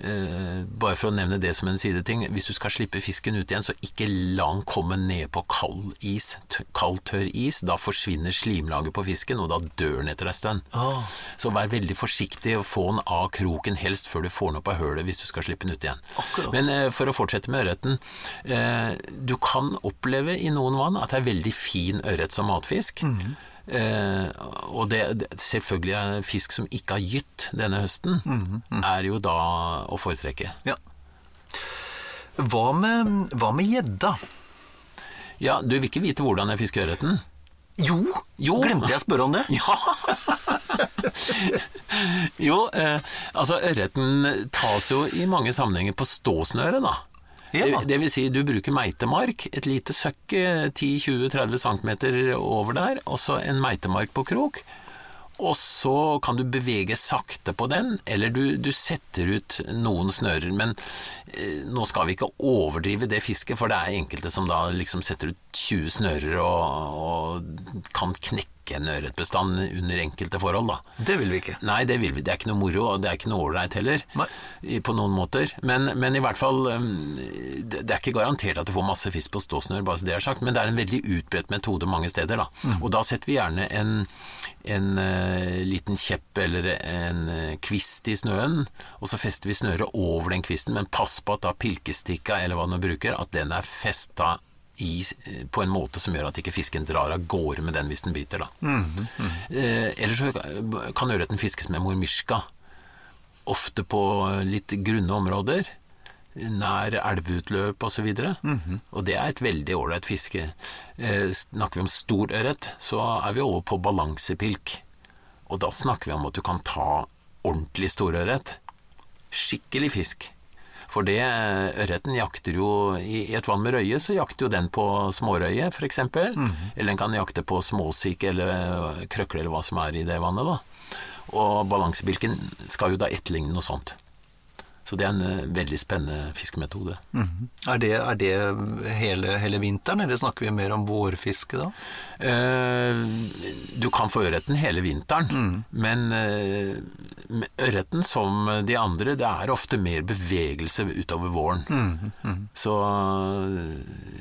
bare for å nevne det som en sideting, hvis du skal slippe fisken ut igjen, så ikke la den komme ned på kald is, kald, tørr is. Da forsvinner slimlaget på fisken, og da dør den etter en stund. Oh. Så vær veldig forsiktig og få den av kroken, helst før du får den opp av hølet hvis du skal slippe den ut igjen. Akkurat. Men eh, for å fortsette med ørreten. Eh, du kan oppleve i noen vann at det er veldig fin ørret som matfisk. Mhm. Eh, og det, selvfølgelig er fisk som ikke har gytt denne høsten, Mhm, er jo da å foretrekke. Ja. Hva med gjedda? Ja, du vil ikke vite hvordan jeg fisker ørreten? Jo, Jo. glemte jeg å spørre om det? <laughs> Ja! jo, eh, altså ørreten tas jo i mange sammenhenger på ståsnøret, da. Ja. Det, det vil si, du bruker meitemark, et lite søkke 10-20-30 cm over der, og så en meitemark på krok. Og så kan du bevege sakte på den, eller du, du setter ut noen snører. Men eh, nå skal vi ikke overdrive det fisket, for det er enkelte som da liksom setter ut 20 snører og, og kan knekke en ørretbestand under enkelte forhold, da. Det vil vi ikke. Nei, det vil vi. Det er ikke noe moro, og det er ikke noe ålreit heller. Nei. På noen måter. Men, men i hvert fall um, Det det er ikke garantert at du får masse fisk på ståsnør, bare så det er sagt, men det er en veldig utbredt metode mange steder. da. Mm. Og da setter vi gjerne en, en uh, liten kjepp eller en uh, kvist i snøen, og så fester vi snøret over den kvisten, men pass på at da pilkestikka, eller hva du bruker, at den er festa i, på en måte som gjør at ikke fisken drar av gårde med den hvis den biter. Da. Eh, ellers så kan ørreten fiskes med mormyrska. Ofte på litt grunne områder. Nær elveutløp osv. Og, og det er et veldig ålreit fiske. Eh, snakker vi om stor ørret, så er vi over på balansepilk. Og da snakker vi om at du kan ta ordentlig storørret. Skikkelig fisk. For det, ørreten jakter jo I et vann med røye, så jakter jo den på smårøye, f.eks. eksempel Eller den kan jakte på småsik eller krøkle eller hva som er i det vannet. da. Og balansebilken skal jo da etterligne noe sånt. Så det er en eh, veldig spennende fiskemetode. Er det, er det hele, hele vinteren, eller snakker vi mer om vårfiske da? Eh, du kan få ørreten hele vinteren, men eh, ørreten som de andre, det er ofte mer bevegelse utover våren. Så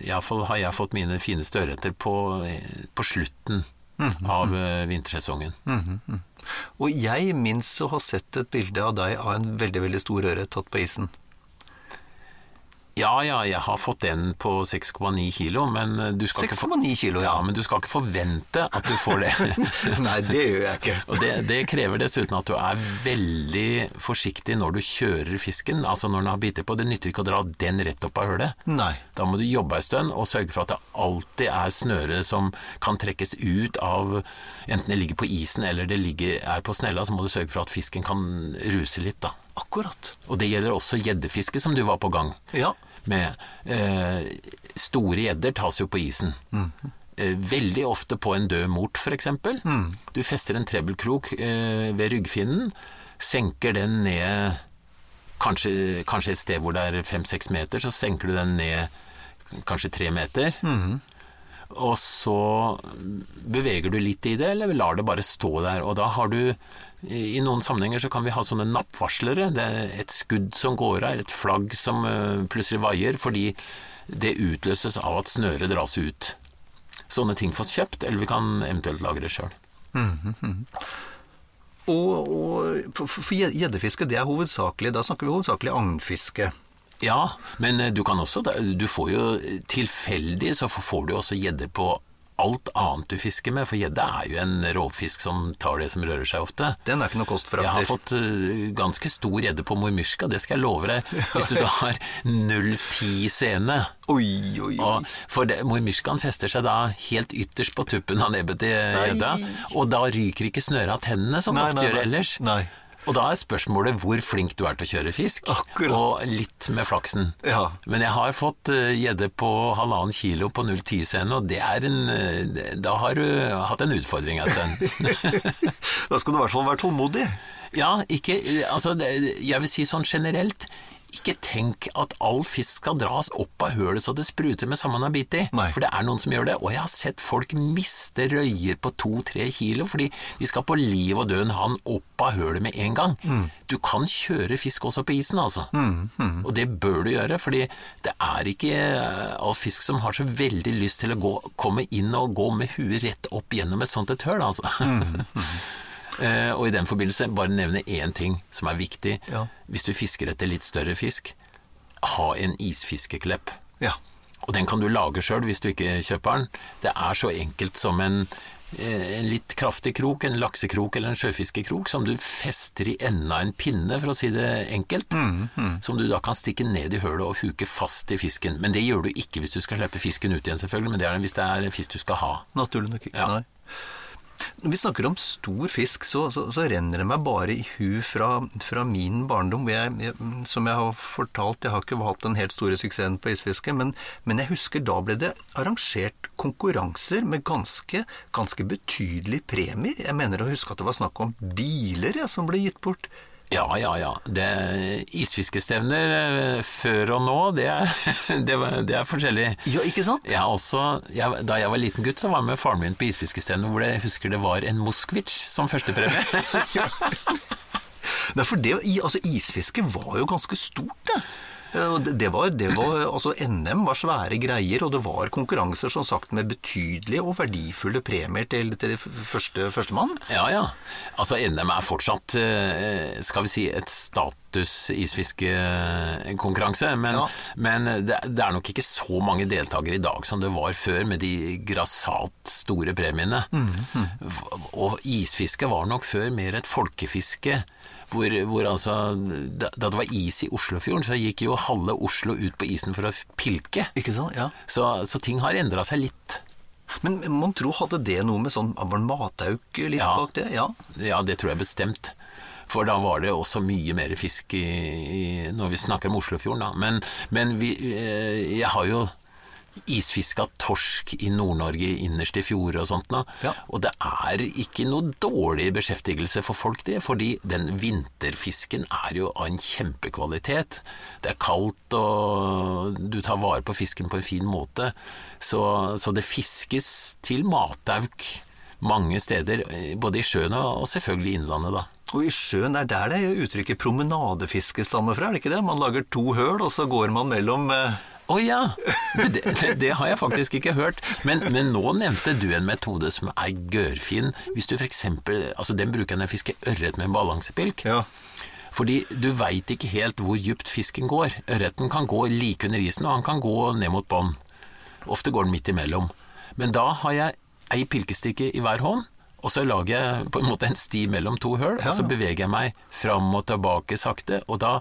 iallfall har jeg fått mine fineste ørreter på, på slutten av vintersesongen. vintersesongen. Og jeg minnes å ha sett et bilde av deg av en veldig, veldig stor ørret tatt på isen. Ja, ja, jeg har fått den på 6,9 kilo, men eh, du skal ikke 6,9 kilo, Ja, ja. men du skal ikke forvente at du får det. <laughs> Nei, det gjør jeg ikke. Og det, det krever dessuten at du er veldig forsiktig når du kjører fisken. Altså når den har bitt på. Det nytter ikke å dra den rett opp av hølet. Nei. Da må du jobbe en stund og sørge for at det alltid er snøre som kan trekkes ut av Enten det ligger på isen eller det ligger, er på snella, så må du sørge for at fisken kan ruse litt. da. Akkurat. Og det gjelder også gjeddefiske, som du var på gang Ja. med. Eh, store gjedder tas jo på isen. Eh, veldig ofte på en død mort, f.eks. Mm. Du fester en trebbelkrok eh, ved ryggfinnen, senker den ned kanskje, kanskje et sted hvor det er fem-seks meter, så senker du den ned kanskje tre meter. Og så beveger du litt i det, eller lar det bare stå der. Og da har du I noen sammenhenger så kan vi ha sånne nappvarslere. Det er et skudd som går av, et flagg som eh, plutselig vaier, fordi det utløses av at snøret dras ut. Sånne ting fås kjøpt, eller vi kan eventuelt lage det sjøl. Og for, for gjeddefiske, det er hovedsakelig Da snakker vi hovedsakelig agnfiske. Ja, men eh, du kan også Du får jo tilfeldig så får du også gjedder på alt annet du fisker med, for gjedde er jo en rovfisk som tar det som rører seg ofte. Den er ikke noe kostforakter. Jeg har fått uh, ganske stor gjedde på mormyrska, det skal jeg love deg. Hvis du <laughs> da har 0,10 sene. Oi, oi, oi. For mormyrskaen fester seg da helt ytterst på tuppen av nebbet til gjedda, og da ryker ikke snøret av tennene som Nei, ofte nei, gjør ellers. Nei. Og da er spørsmålet hvor flink du er til å kjøre fisk, Akkurat. og litt med flaksen. Ja. Men jeg har fått gjedde gjedde på halvannen kilo på 0,10-scene, og det er en uh, Da har du hatt en utfordring en stund. <laughs> Da skal du i hvert fall være tålmodig. ja, ikke Altså, det, jeg vil si sånn generelt. Ikke tenk at all fisk skal dras opp av hølet så det spruter med samme man har bitt i. For det er noen som gjør det. Og jeg har sett folk miste røyer på to-tre kilo fordi de skal på liv og død ha den opp av hølet med en gang. Du kan kjøre fisk også på isen, altså. Og det bør du gjøre, fordi det er ikke eh, all fisk som har så veldig lyst til å gå, komme inn og gå med huet rett opp gjennom et sånt et høl, altså. <laughs> Eh, og i den forbindelse bare nevne én ting som er viktig. Ja. Hvis du fisker etter litt større fisk, ha en isfiskeklepp. Ja. Og den kan du lage sjøl hvis du ikke kjøper den. Det er så enkelt som en, eh, en litt kraftig krok, en laksekrok eller en sjøfiskekrok, som du fester i enden av en pinne, for å si det enkelt. Som du da kan stikke ned i hølet og huke fast i fisken. Men det gjør du ikke hvis du skal slippe fisken ut igjen, selvfølgelig. Men det er hvis det er en fisk du skal ha. Naturlig nok ikke. Ja. Nei. Når vi snakker om stor fisk, så, så, så renner det meg bare i hu fra, fra min barndom. Jeg, jeg, som jeg har fortalt, jeg har ikke hatt den helt store suksessen på isfiske, men, men jeg husker da ble det arrangert konkurranser med ganske, ganske betydelige premier. Jeg mener å huske at det var snakk om biler ja, som ble gitt bort. Ja, ja, ja. Det, isfiskestevner eh, før og nå, det er, <laughs> det, det er forskjellig. Ja, ikke sant? Jeg også, jeg, da jeg var liten gutt, så var jeg med faren min på isfiskestevne hvor jeg husker det var en Moskvitsj som førstepremie. <laughs> <laughs> Nei, for det, altså, isfiske var jo ganske stort, det. Og Det, var, det var, altså NM var svære greier, og det var konkurranser som sagt med betydelige og verdifulle premier til, til første, førstemann. ja, ja. Altså, NM er fortsatt, eh, skal vi si, et status isfiskekonkurranse. Men, Ja. men det, det er nok ikke så mange deltakere i dag som det var før, med de grassat store premiene. Og isfiske var nok før mer et folkefiske. Hvor, hvor altså, da, da det var is i Oslofjorden, så gikk jo halve Oslo ut på isen for å pilke. Ikke sant? Ja. Så, så ting har endra seg litt. Men mon tro hadde det noe med sånn matauk litt Ja. bak det? Ja. Ja, det tror jeg bestemt. For da var det også mye mer fisk i, i når vi snakker om Oslofjorden, da. Men, men vi, eh, jeg har jo isfiska torsk i Nord-Norge innerst i fjorder og sånt noe. Ja. Og det er ikke noe dårlig beskjeftigelse for folk det, fordi den vinterfisken er jo av en kjempekvalitet. Det er kaldt og du tar vare på fisken på en fin måte. Så, så det fiskes til matauk mange steder, eh, både i sjøen og selvfølgelig i innlandet, da. Og i sjøen er der det uttrykket promenadefiske stammer fra, er det ikke det? Man lager to høl, og så går man mellom eh, Å ja! Det, det, det har jeg faktisk ikke hørt. Men, men nå nevnte du en metode som er gørrfin. Hvis du f.eks. Altså, den bruker jeg når jeg fisker ørret med balansepilk. Ja. Fordi du veit ikke helt hvor djupt fisken går. Ørreten kan gå like under isen, og han kan gå ned mot bånn. Ofte går den midt imellom. Men da har jeg ei pilkestikke i hver hånd, og så lager jeg på en måte en sti mellom to høl, og så beveger jeg meg fram og tilbake sakte, og da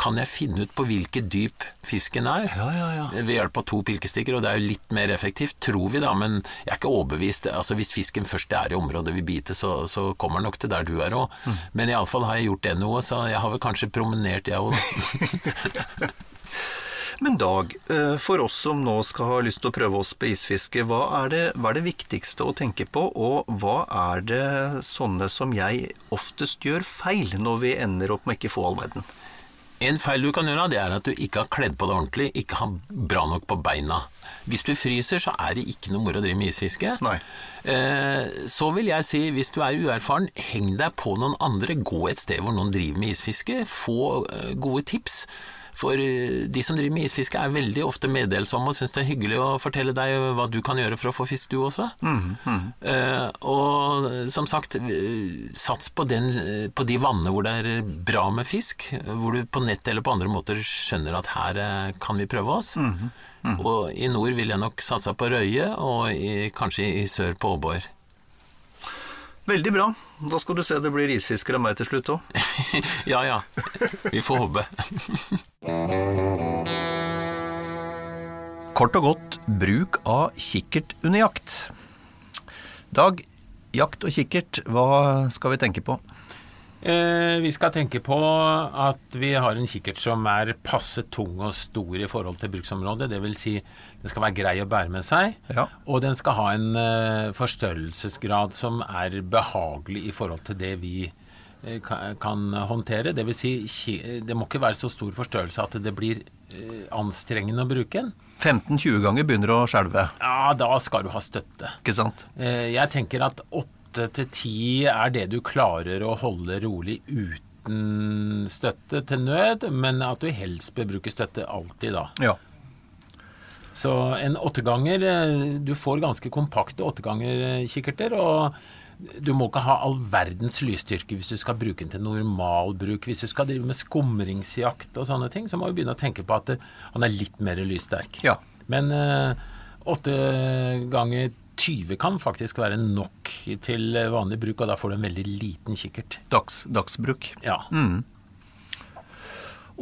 kan jeg finne ut på hvilket dyp fisken er Ja, ja, ja. ved hjelp av to pilkestikker, og det er jo litt mer effektivt, tror vi da, men jeg er ikke overbevist. Altså Hvis fisken først er i området vi biter, så, så kommer den nok til der du er òg. Mm. Men iallfall har jeg gjort det noe, så jeg har vel kanskje promenert, jeg òg, da. <laughs> Men Dag, eh, for oss som nå skal ha lyst til å prøve oss på isfiske, hva er, det, hva er det viktigste å tenke på, og hva er det sånne som jeg oftest gjør feil når vi ender opp med ikke få all verden? En feil du kan gjøre, det er at du ikke har kledd på det ordentlig, ikke har bra nok på beina. Hvis du fryser, så er det ikke noe moro å drive med isfiske. Eh, så vil jeg si, hvis du er uerfaren, heng deg på noen andre. Gå et sted hvor noen driver med isfiske. Få eh, gode tips. For eh, de som driver med isfiske er veldig ofte meddelsomme og syns det er hyggelig å fortelle deg hva du kan gjøre for å få fisk, du også. Eh, og som sagt, eh, sats på, den, på de vannene hvor det er bra med fisk, hvor du på nett eller på andre måter skjønner at her kan vi prøve oss. Og i nord vil jeg nok satsa på røye, og i, kanskje i sør på åbor. Veldig bra. Da skal du se det blir isfisker av meg til slutt òg. <laughs> ja ja, vi får håpe. <laughs> Kort og godt bruk av kikkert under jakt. Dag, jakt og kikkert, hva skal vi tenke på? Eh, vi skal tenke på at vi har en kikkert som er passe tung og stor i forhold til bruksområdet. Det vil si den skal være grei å bære med seg, Ja. og den skal ha en eh, forstørrelsesgrad som er behagelig i forhold til det vi eh, kan håndtere. Det vil si, det må ikke være så stor forstørrelse at det blir anstrengende å bruke den. 15-20 ganger begynner å skjelve, Ja, da skal du ha støtte. ikke sant? Jeg tenker at åtte til ti er det du klarer å holde rolig uten støtte til nød, men at du helst bør bruke støtte alltid da. Ja. Så en åtteganger eh, Du får ganske kompakte åtteganger-kikkerter, og du må ikke ha all verdens lysstyrke hvis du skal bruke den til normalbruk. Hvis du skal drive med skumringsjakt og sånne ting, så må du begynne å tenke på at eh, han er litt mer lyssterk. Ja. Men eh, åtte ganger 20 kan faktisk være nok til vanlig bruk, og da får du en veldig liten kikkert. Dags, dagsbruk. Ja.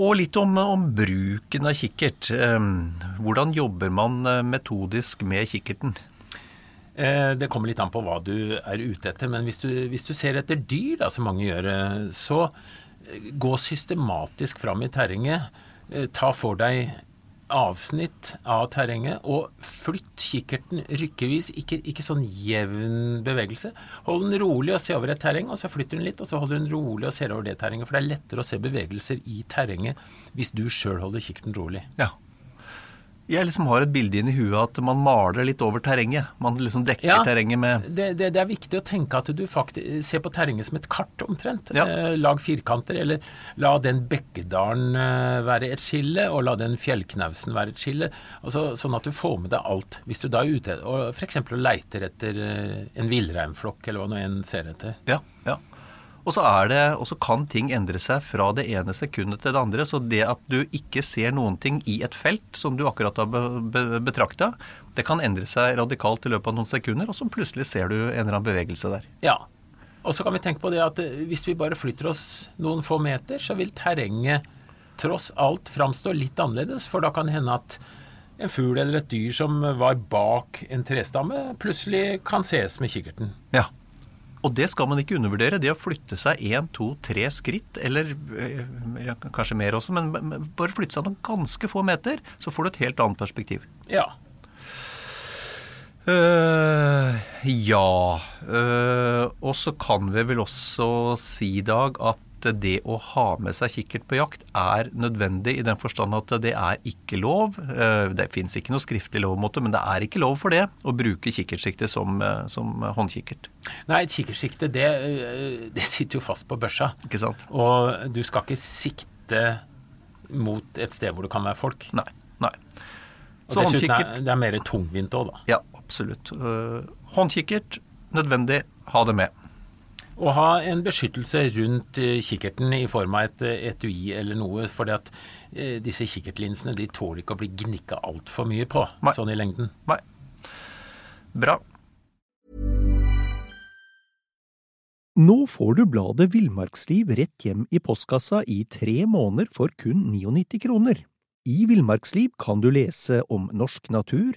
Og litt om, om bruken av kikkert. Hvordan jobber man eh, metodisk med kikkerten? Eh, Det kommer litt an på hva du er ute etter, men hvis du, hvis du ser etter dyr, da, som mange gjør, eh, så gå systematisk fram i terrenget. Ta for deg avsnitt av terrenget, og flytt kikkerten rykkevis, ikke, ikke sånn jevn bevegelse. Hold den rolig og se over et terreng, og så flytter den litt, og så holder den rolig og ser over det terrenget, for det er lettere å se bevegelser i terrenget hvis du sjøl holder kikkerten rolig. Ja. Jeg liksom har et bilde inni huet at man maler litt over terrenget. Man liksom dekker Ja. terrenget med Det, det, det er viktig å tenke at du faktisk ser på terrenget som et kart omtrent. Ja. Eh, lag firkanter, eller la den bekkedalen eh, være et skille, og la den fjellknausen være et skille. Altså, sånn at du får med deg alt. Hvis du da er ute og f.eks. leiter etter eh, en villreinflokk, eller hva nå en ser etter. Ja, ja. Og så, er det, og så kan ting endre seg fra det ene sekundet til det andre. Så det at du ikke ser noen ting i et felt som du akkurat har be, be, betrakta, det kan endre seg radikalt i løpet av noen sekunder, og så plutselig ser du en eller annen bevegelse der. Ja. Og så kan vi tenke på det at eh, hvis vi bare flytter oss noen få meter, så vil terrenget tross alt framstå litt annerledes, for da kan det hende at en fugl eller et dyr som var bak en trestamme, plutselig kan ses med kikkerten. Ja. Og det skal man ikke undervurdere. Det å flytte seg én, to, tre skritt, eller eh, kanskje mer også, men men bare flytte seg noen ganske få meter, så får du et helt annet perspektiv. Ja. Uh, ja. Uh, og så kan vi vel også si, Dag, at det å ha med seg kikkert på jakt er nødvendig i den forstand at det er ikke lov. eh, det fins ikke noe skriftlig lov mot det, men det er ikke lov for det å bruke kikkertsikte som, eh, som håndkikkert. Nei, et kikkertsikte, det, eh, det sitter jo fast på børsa. Ikke sant? Og du skal ikke sikte mot et sted hvor det kan være folk. Nei. nei. Og Så dessuten håndkikkert er det er mer tungvint òg, da. Ja, absolutt. Håndkikkert, nødvendig, ha det med. Å ha en beskyttelse rundt eh, kikkerten i form av et eh, etui eller noe, fordi at eh, disse kikkertlinsene de tåler ikke å bli gnikka altfor mye på, Nei. sånn i lengden. Nei. Bra. Nå får du bladet Villmarksliv rett hjem i postkassa i tre måneder for kun 99 kroner. I Villmarksliv kan du lese om norsk natur,